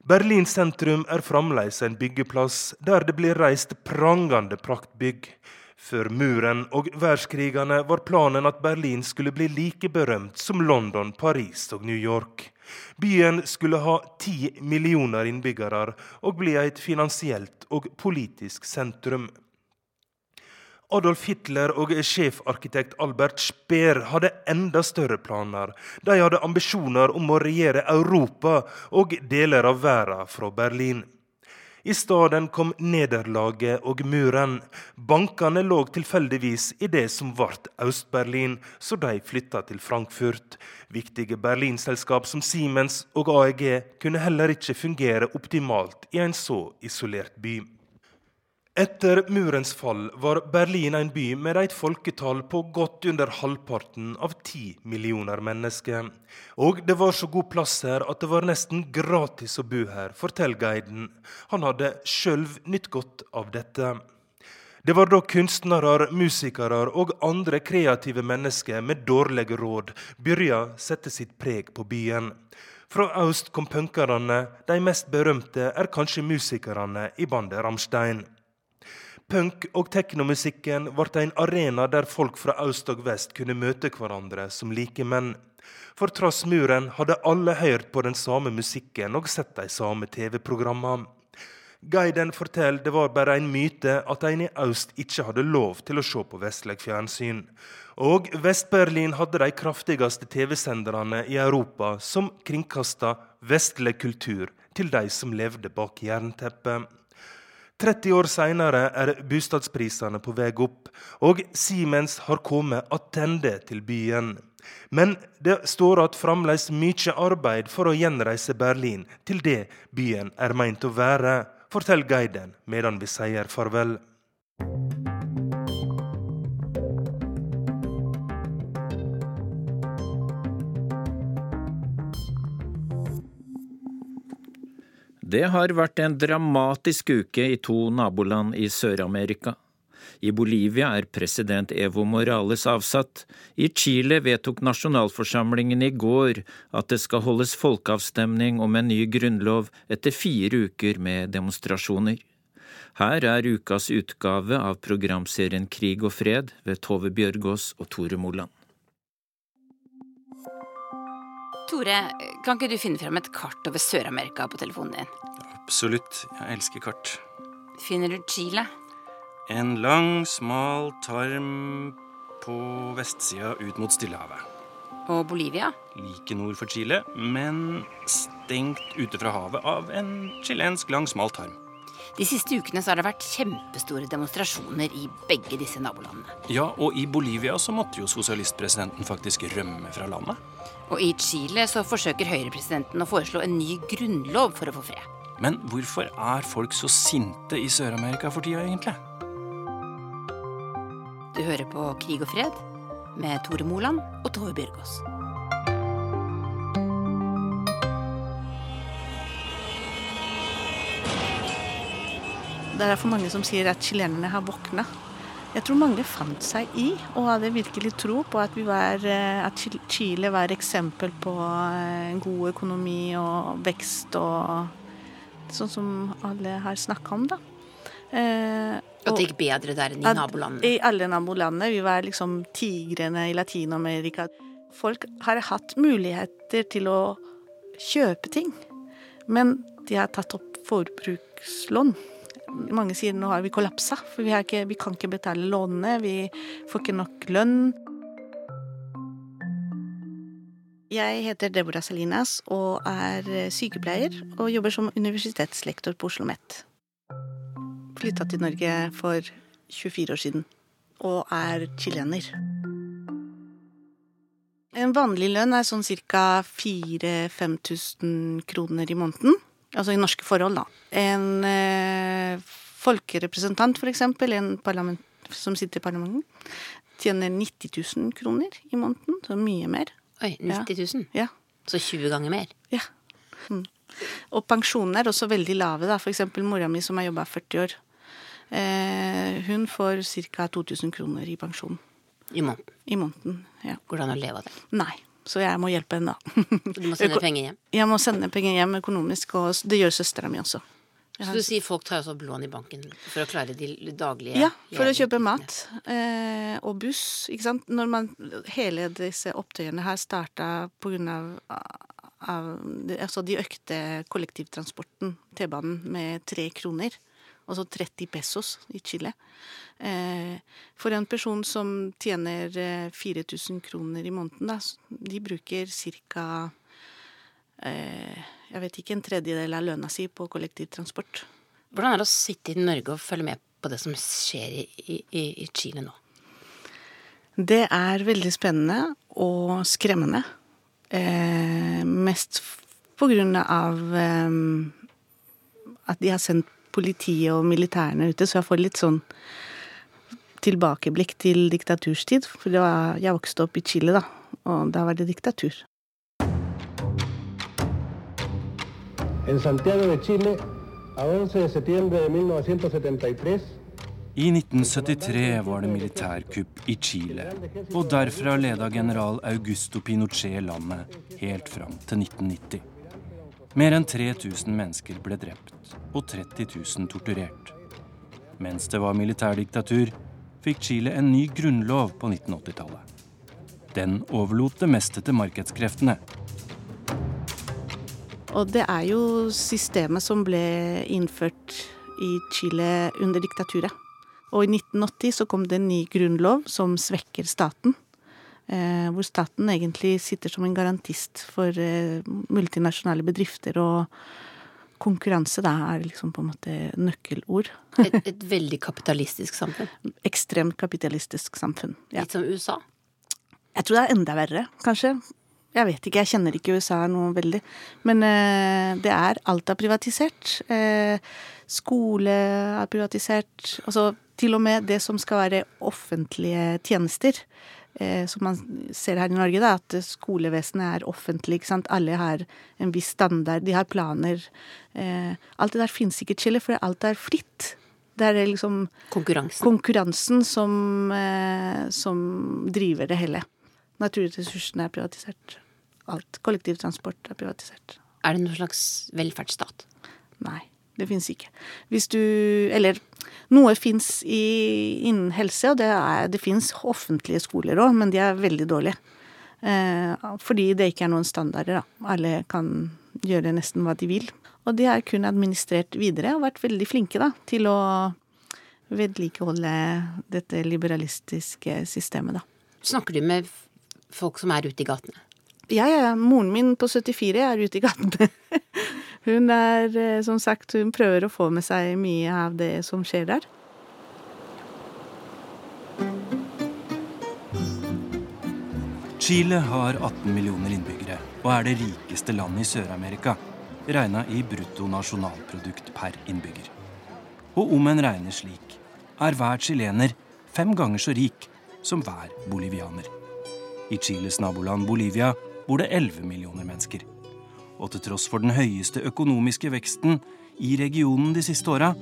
Berlin sentrum er fremdeles en byggeplass der det blir reist prangende praktbygg. Før muren og verdenskrigene var planen at Berlin skulle bli like berømt som London, Paris og New York. Byen skulle ha ti millioner innbyggere og bli et finansielt og politisk sentrum. Adolf Hitler og sjefarkitekt Albert Speer hadde enda større planer. De hadde ambisjoner om å regjere Europa og deler av verden fra Berlin. I stedet kom nederlaget og muren. Bankene lå tilfeldigvis i det som ble Øst-Berlin, så de flytta til Frankfurt. Viktige Berlinselskap som Siemens og AEG kunne heller ikke fungere optimalt i en så isolert by. Etter murens fall var Berlin en by med et folketall på godt under halvparten av ti millioner mennesker. Og det var så god plass her at det var nesten gratis å bo her, forteller guiden. Han hadde sjøl nytt godt av dette. Det var da kunstnere, musikere og andre kreative mennesker med dårlige råd begynte sette sitt preg på byen. Fra øst kom punkerne, de mest berømte er kanskje musikerne i bandet Rammstein. Punk- og teknomusikken ble en arena der folk fra øst og vest kunne møte hverandre som likemenn. For trass muren hadde alle hørt på den samme musikken og sett de samme TV-programmene. Guiden forteller det var bare en myte at en i øst ikke hadde lov til å se på vestlig fjernsyn. Og Vest-Berlin hadde de kraftigste TV-senderne i Europa som kringkasta vestlig kultur til de som levde bak jernteppet. 30 år seinere er bostadsprisene på vei opp, og Siemens har kommet attende til byen. Men det står at fremdeles mye arbeid for å gjenreise Berlin til det byen er meint å være, forteller guiden medan vi sier farvel. Det har vært en dramatisk uke i to naboland i Sør-Amerika. I Bolivia er president Evo Morales avsatt. I Chile vedtok nasjonalforsamlingen i går at det skal holdes folkeavstemning om en ny grunnlov etter fire uker med demonstrasjoner. Her er ukas utgave av programserien Krig og fred ved Tove Bjørgaas og Tore Moland. Tore, kan ikke du finne frem et kart over Sør-Amerika på telefonen din? Absolutt. Jeg elsker kart. Finner du Chile? En lang, smal tarm på vestsida ut mot Stillehavet. Og Bolivia? Like nord for Chile, men stengt ute fra havet av en chilensk lang, smal tarm. De siste ukene så har det vært kjempestore demonstrasjoner i begge disse nabolandene. Ja, og i Bolivia så måtte jo sosialistpresidenten faktisk rømme fra landet. Og i Chile så forsøker høyrepresidenten å foreslå en ny grunnlov for å få fred. Men hvorfor er folk så sinte i Sør-Amerika for tida, egentlig? Du hører på Krig og fred med Tore Moland og Tove Bjørgaas. Det er for mange som sier at chilenerne har våkna. Jeg tror mange fant seg i og hadde virkelig tro på at, var, eh, at Chile var eksempel på eh, en god økonomi og vekst og Sånn som alle har snakka om, da. Eh, at det gikk bedre der enn i nabolandene? I alle nabolandene. Vi var liksom tigrene i Latin-Amerika. Folk har hatt muligheter til å kjøpe ting, men de har tatt opp forbrukslån. Mange sier nå har vi kollapsa, for vi, ikke, vi kan ikke betale lånene. Vi får ikke nok lønn. Jeg heter Deborah Salinas og er sykepleier og jobber som universitetslektor på Oslo OsloMet. Flytta til Norge for 24 år siden og er chilener. En vanlig lønn er sånn ca. 4000-5000 kroner i måneden. Altså i norske forhold, da. En eh, folkerepresentant, en som sitter i parlamentet, tjener 90 000 kroner i måneden. Så mye mer. Oi, 90 000? Ja. Så 20 ganger mer? Ja. Mm. Og pensjonene er også veldig lave. da. Eksempel mora mi som har jobba 40 år. Eh, hun får ca. 2000 kroner i pensjon. I måneden? I måneden, ja. Går det an å leve av det? Nei. Så jeg må hjelpe henne, da. du må sende penger hjem? Jeg må sende penger hjem økonomisk, og det gjør søstera mi også. Så du sier folk tar også opp lån i banken for å klare de daglige Ja, for å kjøpe mat eh, og buss. ikke sant? Når man, hele disse opptøyene her starta på grunn av, av altså de økte kollektivtransporten, T-banen, med tre kroner. Altså 30 pesos i Chile. Eh, for en person som tjener 4000 eh, kroner i måneden, da, de bruker ca. Eh, jeg vet ikke, en tredjedel av lønna si på kollektivtransport. Hvordan er det å sitte i Norge og følge med på det som skjer i, i, i Chile nå? Det er veldig spennende og skremmende. Eh, mest på grunn av eh, at de har sendt politiet og militærene ute, så jeg får litt sånn tilbakeblikk til diktaturstid. For var, jeg vokste opp i Chile, da, og da var det diktatur. en Santiago de Chile a 11 de 1973 i 1973 var det militærkupp i Chile, og derfra leda general Augusto Pinochet landet helt fram til 1990. Mer enn 3000 mennesker ble drept og 30 000 torturert. Mens det var militærdiktatur, fikk Chile en ny grunnlov på 1980-tallet. Den overlot det meste til markedskreftene, og det er jo systemet som ble innført i Chile under diktaturet. Og i 1980 så kom det en ny grunnlov som svekker staten. Eh, hvor staten egentlig sitter som en garantist for eh, multinasjonale bedrifter. Og konkurranse da er liksom på en måte nøkkelord. et, et veldig kapitalistisk samfunn? Ekstremt kapitalistisk samfunn. Ja. Litt som USA? Jeg tror det er enda verre, kanskje. Jeg vet ikke, jeg kjenner ikke USA noe veldig. Men eh, det er alt er privatisert. Eh, skole er privatisert. Altså til og med det som skal være offentlige tjenester. Eh, som man ser her i Norge, da, at skolevesenet er offentlig. ikke sant? Alle har en viss standard, de har planer. Eh, alt det der finnes ikke i Chile, for alt er fritt. Det er liksom konkurransen, konkurransen som, eh, som driver det hele. Naturressursene er privatisert. Alt. Kollektivtransport er privatisert. Er det noen slags velferdsstat? Nei, det fins ikke. Hvis du Eller noe fins innen helse, og det, er, det fins offentlige skoler òg, men de er veldig dårlige. Eh, fordi det ikke er noen standarder, da. Alle kan gjøre nesten hva de vil. Og de er kun administrert videre og vært veldig flinke da, til å vedlikeholde dette liberalistiske systemet, da. Snakker du med folk som er ute i gatene? Ja, ja. ja. Moren min på 74 er ute i gatene. Hun er, eh, som sagt, hun prøver å få med seg mye av det som skjer der. Chile har 18 millioner innbyggere og er det rikeste landet i Sør-Amerika, regna i bruttonasjonalprodukt per innbygger. Og om en regner slik, er hver chilener fem ganger så rik som hver bolivianer. I Chiles naboland Bolivia bor det 11 millioner mennesker. Og til tross for den høyeste økonomiske veksten i regionen de siste åra,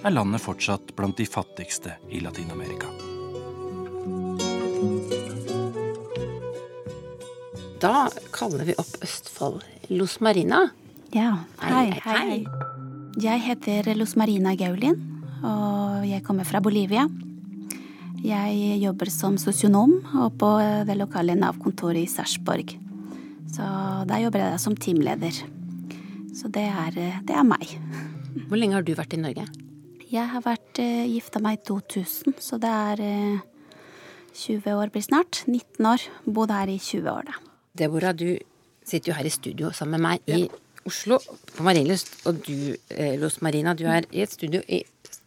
er landet fortsatt blant de fattigste i Latin-Amerika. Da kaller vi opp Østfold. Los Marina. Ja, hei, hei. Jeg heter Los Marina Gaulin, og jeg kommer fra Bolivia. Jeg jobber som sosionom og på det lokale Nav-kontoret i Sarpsborg. Så der jobber jeg som teamleder. Så det er, det er, meg. Hvor lenge har du vært i Norge? Jeg har vært uh, gifta meg i 2000, så det er uh, 20 år blir snart. 19 år. Bodd her i 20 år, da. Deborah, du sitter jo her i studio sammen med meg i Oslo på Marienlyst. Og du, eh, Los Marina, du er i et studio i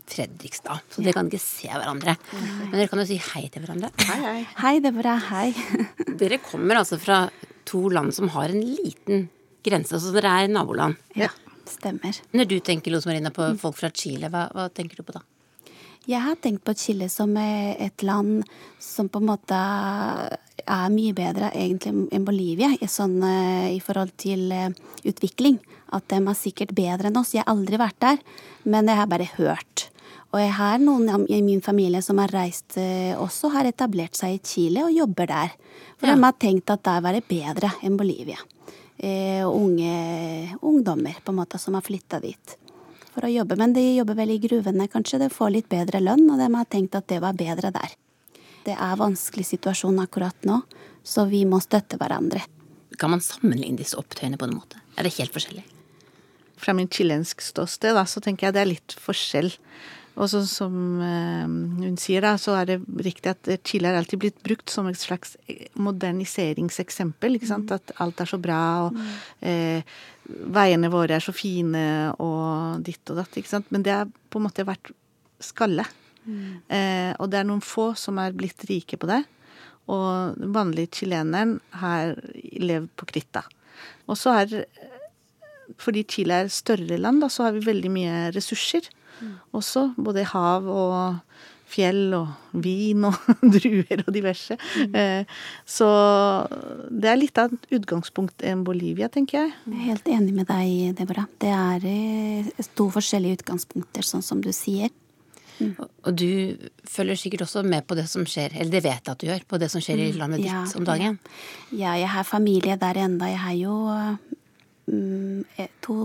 Fredrikstad. Så dere kan ikke se hverandre. Men dere kan jo si hei til hverandre. Hei, hei. Hei, Deborah. Hei. dere kommer altså fra to land som har en liten grense, så dere er naboland. Ja, stemmer. Når du tenker Los Marina på folk fra Chile, hva, hva tenker du på da? Jeg har tenkt på Chile som et land som på en måte er mye bedre egentlig enn Bolivia sånn, i forhold til utvikling. At de er sikkert bedre enn oss. Jeg har aldri vært der, men jeg har bare hørt. Og jeg har noen i min familie som har reist også, har etablert seg i Chile og jobber der. For ja. de har tenkt at der var det bedre enn Bolivia. Eh, unge ungdommer på en måte som har flytta dit for å jobbe. Men de jobber vel i gruvene, kanskje. De får litt bedre lønn, og de har tenkt at det var bedre der. Det er vanskelig situasjon akkurat nå, så vi må støtte hverandre. Kan man sammenligne disse opptøyene på en måte? Er det helt forskjellig? Fra min chilensk ståsted, da, så tenker jeg det er litt forskjell. Og så som uh, hun sier, da, så er det riktig at Chile har alltid blitt brukt som et slags moderniseringseksempel. ikke sant? At alt er så bra, og eh, veiene våre er så fine, og ditt og datt. ikke sant? Men det har på en måte vært skalle. Mm. Eh, og det er noen få som er blitt rike på det. Og den vanlige chileneren har levd på kritta. Og så er Fordi Chile er større land, da, så har vi veldig mye ressurser også. Både hav og fjell og vin og druer og diverse. Mm. Så det er litt av et utgangspunkt enn Bolivia, tenker jeg. Jeg er helt enig med deg, Deborah. Det er eh, to forskjellige utgangspunkter, sånn som du sier. Mm. Og du følger sikkert også med på det som skjer, eller det vet jeg at du gjør, på det som skjer i mm. landet ja, ditt om dagen? Ja, jeg har familie der enda. Jeg har jo mm, to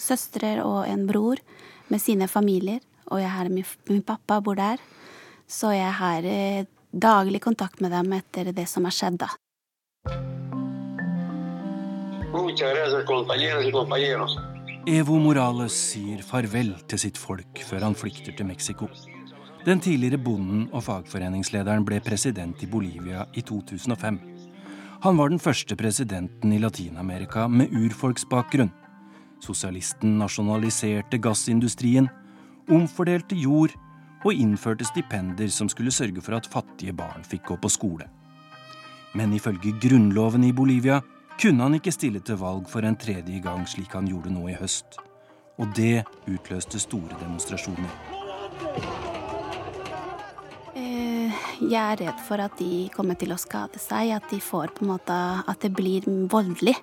søstre og en bror med sine familier. Og jeg har min, min pappa bor der. Så jeg har eh, daglig kontakt med dem etter det som har skjedd, da. Evo Morales sier farvel til sitt folk før han flykter til Mexico. Den tidligere bonden og fagforeningslederen ble president i Bolivia i 2005. Han var den første presidenten i Latin-Amerika med urfolksbakgrunn. Sosialisten nasjonaliserte gassindustrien, omfordelte jord og innførte stipender som skulle sørge for at fattige barn fikk gå på skole. Men ifølge grunnloven i Bolivia kunne han ikke stille til valg for en tredje gang slik han gjorde nå i høst. Og det utløste store demonstrasjoner. Eh, jeg er redd for at de kommer til å skade seg, at de får på en måte At det blir voldelig.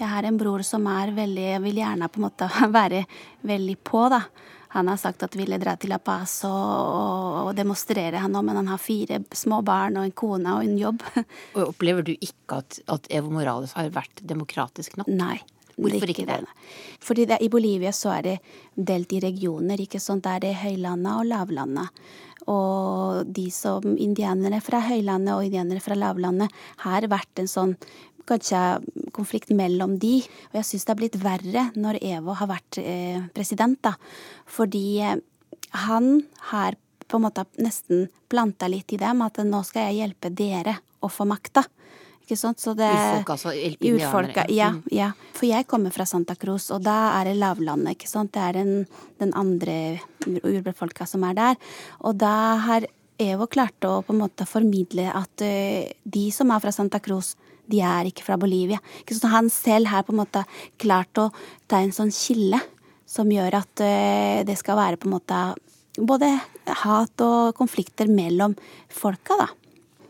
Jeg har en bror som er veldig vil gjerne på en måte være veldig på, da. Han har sagt at ville dra til La Paz og, og demonstrere, han òg, men han har fire små barn og en kone og en jobb. Og Opplever du ikke at, at Evo Morales har vært demokratisk nok? Nei. Hvorfor ikke det? Fordi det, i Bolivia så er det delt i regioner. ikke sant? Der det er det høylandet og lavlandet. Og de som indianere fra høylandet og indianere fra lavlandet har vært en sånn kanskje konflikt mellom de. Og jeg syns det har blitt verre når Evo har vært eh, president, da. Fordi eh, han har på en måte nesten planta litt i dem at nå skal jeg hjelpe dere å få makta. Ikke sant? Så det, Urfolk, altså? Urfolka, ja, Mm. ja. For jeg kommer fra Santa Cruz, og da er det lavlandet, ikke sant. Det er den, den andre ur- urbefolka som er der. Og da har Evo klart å på en måte formidle at eh, de som er fra Santa Cruz, de er ikke fra Bolivia. Så han selv har på en måte klart å ta en sånn kilde som gjør at eh, det skal være på en måte både hat og konflikter mellom folka, da.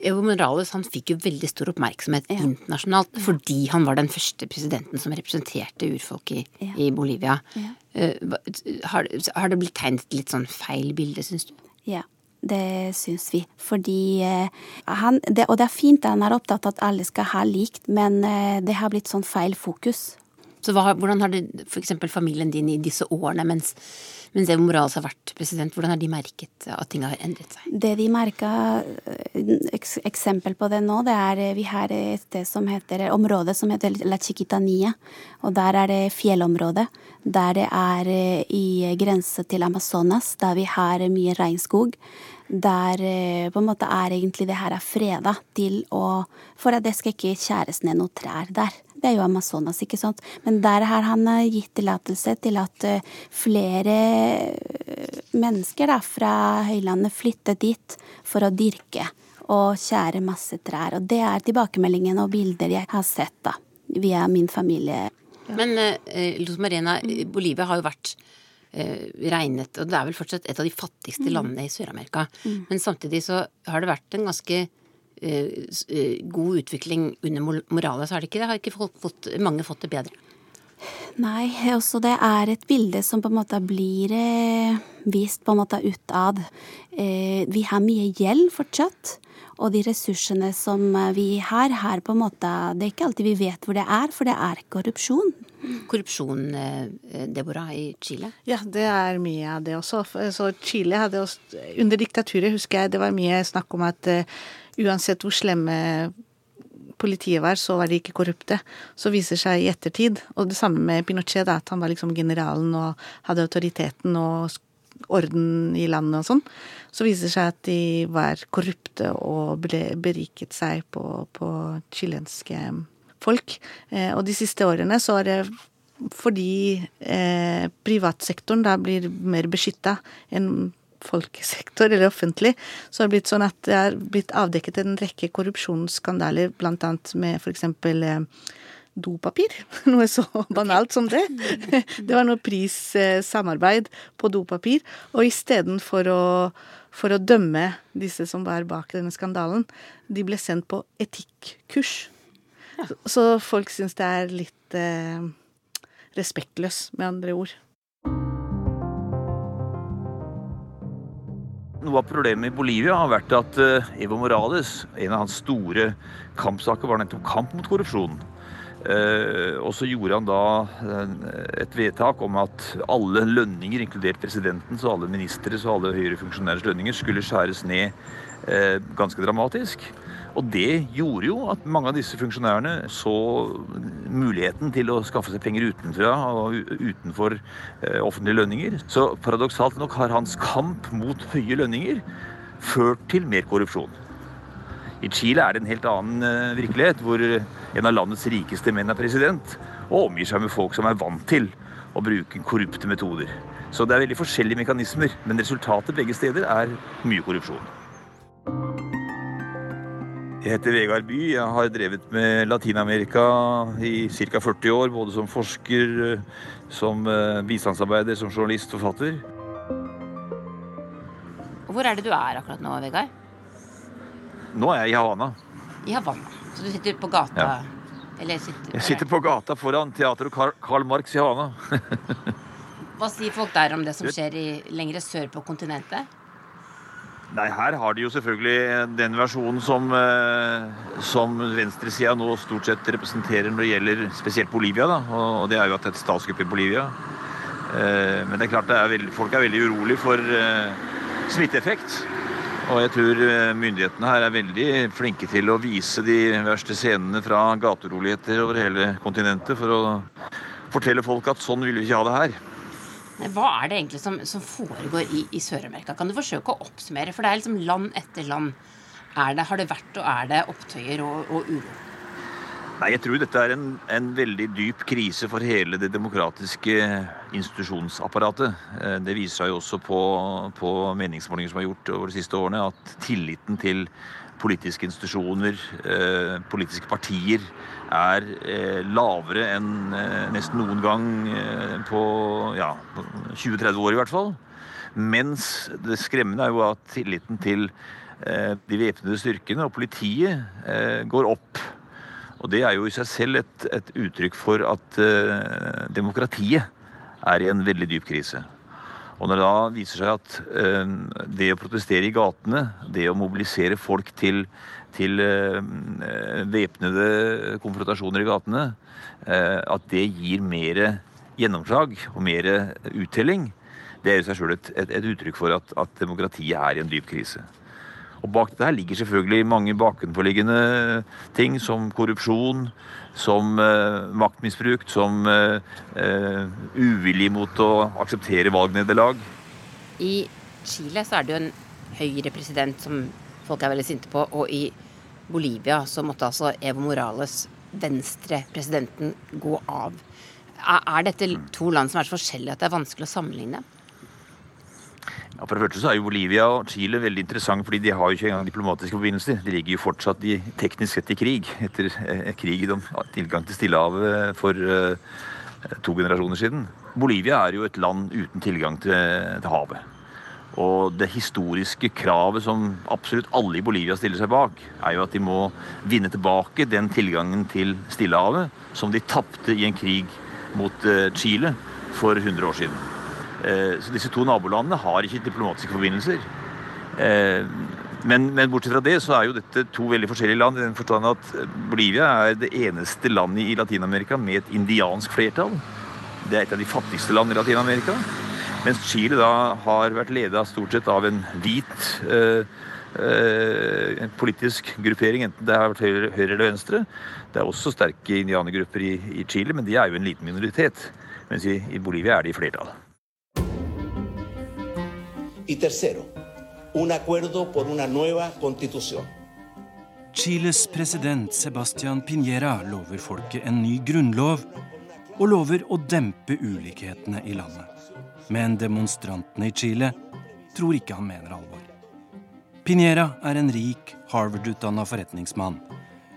Evo Morales han fikk jo veldig stor oppmerksomhet internasjonalt fordi han var den første presidenten som representerte urfolk i, i Bolivia. Hva- har, har det blitt tegnet litt sånn feil bilde, syns du? Ja, det syns vi. Fordi eh, han det, Og det er fint han er opptatt av at alle skal ha likt, men eh, det har blitt sånn feil fokus. Så hva, hvordan har det f.eks. familien din i disse årene mens, mens Evo Morales har vært president, hvordan har de merket at ting har endret seg? Det de merka Eksempel på det nå, det er eh, vi har et sted som heter område som heter La Chiquitania. Og der er det fjellområde. Der det er eh, i grense til Amazonas, der vi har mye regnskog. Der eh, på en måte er egentlig det her er freda til å For at det skal ikke skjæres ned noen trær der. Det er jo Amazonas, ikke sant. Men der har han eh, gitt tillatelse til at eh, flere eh, mennesker da, fra høylandet flytter dit for å dyrke og skjære masse trær. Og det er tilbakemeldingen og bilder jeg har sett da, via min familie. Men eh, Luz Marena, Bolivia har jo vært eh, regnet, og det er vel fortsatt et av de fattigste Mm. landene i Sør-Amerika. Mm. Men samtidig så har det vært en ganske god utvikling under Mor- Morales, har det ikke det? Har ikke fått, mange fått det bedre? Nei, også det er et bilde som på en måte blir eh, vist på en måte utad. Eh, vi har mye gjeld fortsatt. Og de ressursene som eh, vi har, her, på en måte Det er ikke alltid vi vet hvor det er, for det er korrupsjon. Korrupsjon, eh, Deborah, i Chile? Ja, det er mye av det også. Så Chile hadde også Under diktaturet husker jeg det var mye snakk om at uh, uansett hvor slemme politiet var, så var de ikke korrupte. Så viser seg i ettertid, og det samme med Pinochet, da, at han var liksom generalen og hadde autoriteten og orden i landet og sånn. Så viser det seg at de var korrupte og ble beriket seg på, på chilenske folk. Eh, og de siste årene så er det fordi eh, privatsektoren da blir mer beskytta enn folkesektor eller offentlig, så har det blitt sånn at det er blitt avdekket en rekke korrupsjonsskandaler, annet med f.eks. Eh, dopapir. Noe så banalt som det. Det var noe prissamarbeid på dopapir, og istedenfor å for å dømme disse som var bak denne skandalen, de ble sendt på etikkurs. Så, folk syns det er litt eh, respektløs, med andre ord. Noe av problemet i Bolivia har vært at eh, Evo Morales, en av hans store kampsaker, var nettopp kamp mot korrupsjon. Eh, og så gjorde han da eh, et vedtak om at alle lønninger, inkludert presidentens og alle ministres og alle høyere funksjonærers lønninger, skulle skjæres ned ganske dramatisk. Og det gjorde jo at mange av disse funksjonærene så muligheten til å skaffe seg penger utenfra og utenfor eh, offentlige lønninger. Så paradoksalt nok har hans kamp mot høye lønninger ført til mer korrupsjon. I Chile er det en helt annen eh, virkelighet, hvor en av landets rikeste menn er president og omgir seg med folk som er vant til å bruke korrupte metoder. Så det er veldig forskjellige mekanismer, men resultatet begge steder er mye korrupsjon. Jeg heter Vegard By. Jeg har drevet med Latin-Amerika i ca. 40 år. Både som forsker, som eh, bistandsarbeider, som journalist, forfatter. Hvor er det du er akkurat nå, Vegard? Nå er jeg i Havana. I Havana. Så du sitter på gata? Ja. Eller sitter Jeg sitter på gata foran teateret Karl Marx i Havana. Hva sier folk der om det som skjer i, lengre sør på kontinentet? Nei, her har de jo selvfølgelig den versjonen som, eh, som venstresida nå stort sett representerer når det gjelder spesielt Bolivia. Da. Og det er jo at det er et statskupp i Bolivia. Eh, men det er klart det er veldig, folk er veldig urolig for eh, smitteeffekt. Og jeg tror myndighetene her er veldig flinke til å vise de verste scenene fra gaturoligheter over hele kontinentet for å fortelle folk at sånn vil vi ikke ha det her. Hva er det egentlig som, som foregår i, i Sør-Amerika? Kan du forsøke å oppsummere? For det er liksom land etter land. Det, har det vært og er det opptøyer og, og uro? Nei, Jeg tror dette er en, en, veldig dyp krise for hele det demokratiske institusjonsapparatet. Eh, det viser seg jo også på, på meningsmålinger som er gjort over de siste årene, at tilliten til politiske institusjoner, eh, politiske partier, er eh, lavere enn eh, nesten noen gang på ja, 20-30 år i hvert fall. Mens det skremmende er jo at tilliten til de væpnede styrkene og politiet går opp. Og det er jo i seg selv et, et uttrykk for at demokratiet er i en veldig dyp krise. Og når det da viser seg at eh, det å protestere i gatene, det å mobilisere folk til, til eh, væpnede konfrontasjoner i gatene, eh, at det gir mer gjennomslag og mer uttelling, det er i seg sjøl et, et, et, uttrykk for at, at, demokratiet er i en dyp krise. Og Bak dette ligger selvfølgelig mange bakenforliggende ting, som korrupsjon, som eh, maktmisbruk, som eh, eh, uvillig mot å akseptere valgnederlag. I Chile så er det jo en høyre president som folk er veldig sinte på, og i Bolivia så måtte altså Evo Morales, venstrepresidenten, gå av. Er dette to land som er så forskjellige at det er vanskelig å sammenligne? Ja, for det første så er jo Bolivia og Chile veldig interessant, fordi de har jo ikke engang diplomatiske forbindelser. De ligger jo fortsatt i, teknisk sett i krig, etter eh, krig om tilgang til Stillehavet for eh, to generasjoner siden. Bolivia er jo et land uten tilgang til, til havet. Og det historiske kravet som absolutt alle i Bolivia stiller seg bak, er jo at de må vinne tilbake den tilgangen til Stillehavet som de tapte i en krig mot eh, Chile for 100 år siden. Eh, så disse to nabolandene har ikke diplomatiske forbindelser. Eh, men, men, bortsett fra det så er jo dette to veldig forskjellige land. i den forstand at Bolivia er det eneste landet i Latin-Amerika med et indiansk flertall. Det er et av de fattigste land i Latin-Amerika. Mens Chile da har vært leda stort sett av en hvit eh, eh, politisk gruppering, enten det har vært høyre, høyre, eller venstre. Det er også sterke indianergrupper i, i, Chile, men de er jo en liten minoritet. Mens i, i Bolivia er de i flertall. Y tercero, un acuerdo por una nueva constitución. Chiles president Sebastian Piñera lover folket en ny grunnlov, og lover å dempe ulikhetene i landet. Men demonstrantene i Chile tror ikke han mener alvor. Piñera er en rik, Harvard-utdanna forretningsmann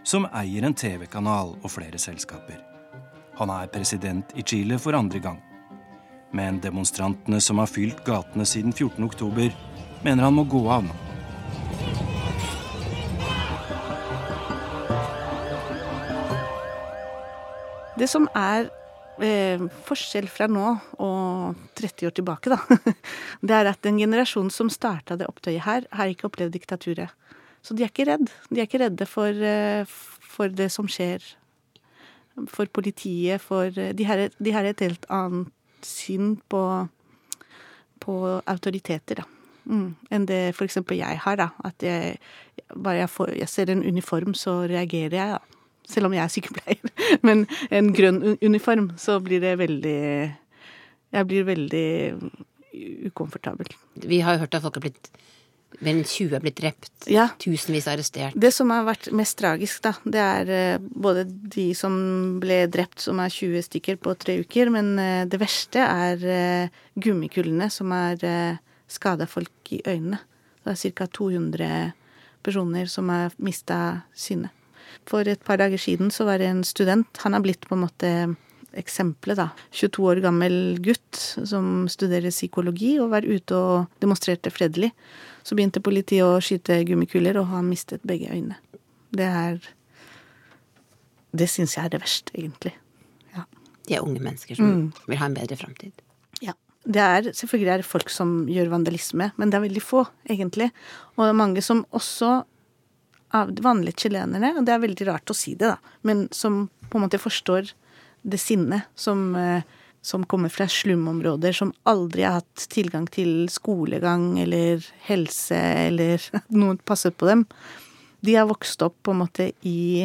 som eier en TV-kanal og flere selskaper. Han er president i Chile for andre gang. Men demonstrantene som har fylt gatene siden 14.10, mener han må gå av nå. Det som er eh, forskjell fra nå og 30 år tilbake, da, det er at den generasjonen som starta det opptøyet her, har ikke opplevd diktaturet. Så de er ikke redd. De er ikke redde for, eh, for det som skjer. For politiet, for eh, De har, de et helt annet syn på, på autoriteter, da. Mm, enn det f.eks. jeg har, da. At jeg, bare jeg, får, jeg, ser en uniform, så reagerer jeg, da. Selv om jeg er sykepleier. Men en grønn uniform, så blir det veldig Jeg blir veldig ukomfortabel. Vi har jo hørt at folk har blitt mer enn 20 er blitt drept. Ja. Tusenvis arrestert. Det som har vært mest tragisk, da, det er eh, både de som ble drept, som er 20 stykker på tre uker, men eh, det verste er eh, gummikullene som har skada folk i øynene. Det er ca. 200 personer som har mista synet. For et par dager siden så var det en student. Han har blitt på en måte eksempelet, da. 22 år gammel gutt som studerer psykologi og var ute og demonstrerte fredelig. Så begynte politiet å skyte gummikuler, og han mistet begge øynene. Det er Det syns jeg er det verste, egentlig. Ja. De er unge mennesker som mm. vil ha en bedre framtid. Ja. Det er, selvfølgelig er det folk som gjør vandalisme, men det er veldig få, egentlig. Og det er mange som også av vanlige chilenerne, og det er veldig rart å si det, da, men som på en måte forstår det sinnet som, eh, som kommer fra slumområder, som aldri har hatt tilgang til skolegang eller helse eller at noen passer på dem. De har vokst opp på en måte i,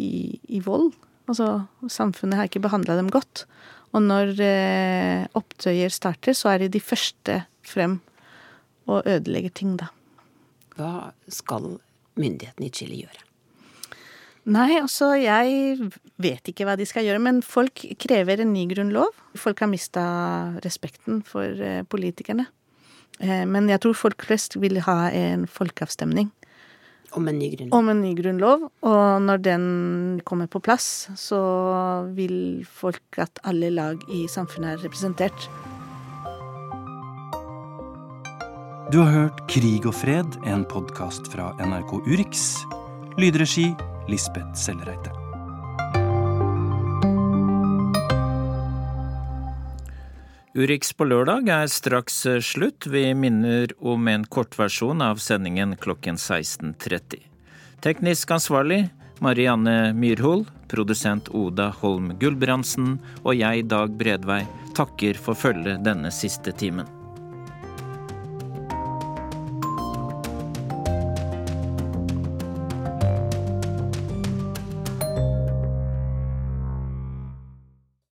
i, i vold. Altså, samfunnet har ikke behandla dem godt. Og når eh, opptøyer starter, så er de de første frem og ødelegger ting, da. Hva skal myndighetene i Chile gjøre? Nei, altså jeg vet ikke hva de skal gjøre, men folk krever en ny grunnlov. Folk har mista respekten for eh, politikerne. Eh, men jeg tror folk flest vil ha en folkeavstemning. Om en ny grunnlov? Om en ny grunnlov. Og når den kommer på plass, så vil folk at alle lag i samfunnet er representert. Du har hørt Krig og fred, en podkast fra NRK Urix. Lydregi Lisbeth Sellereite. Urix på lørdag er straks slutt. Vi minner om en kortversjon av sendingen klokken 16.30. Teknisk ansvarlig Marianne Myrhol, produsent Oda Holm Gulbrandsen og jeg, Dag Bredvei, takker for følget denne siste timen.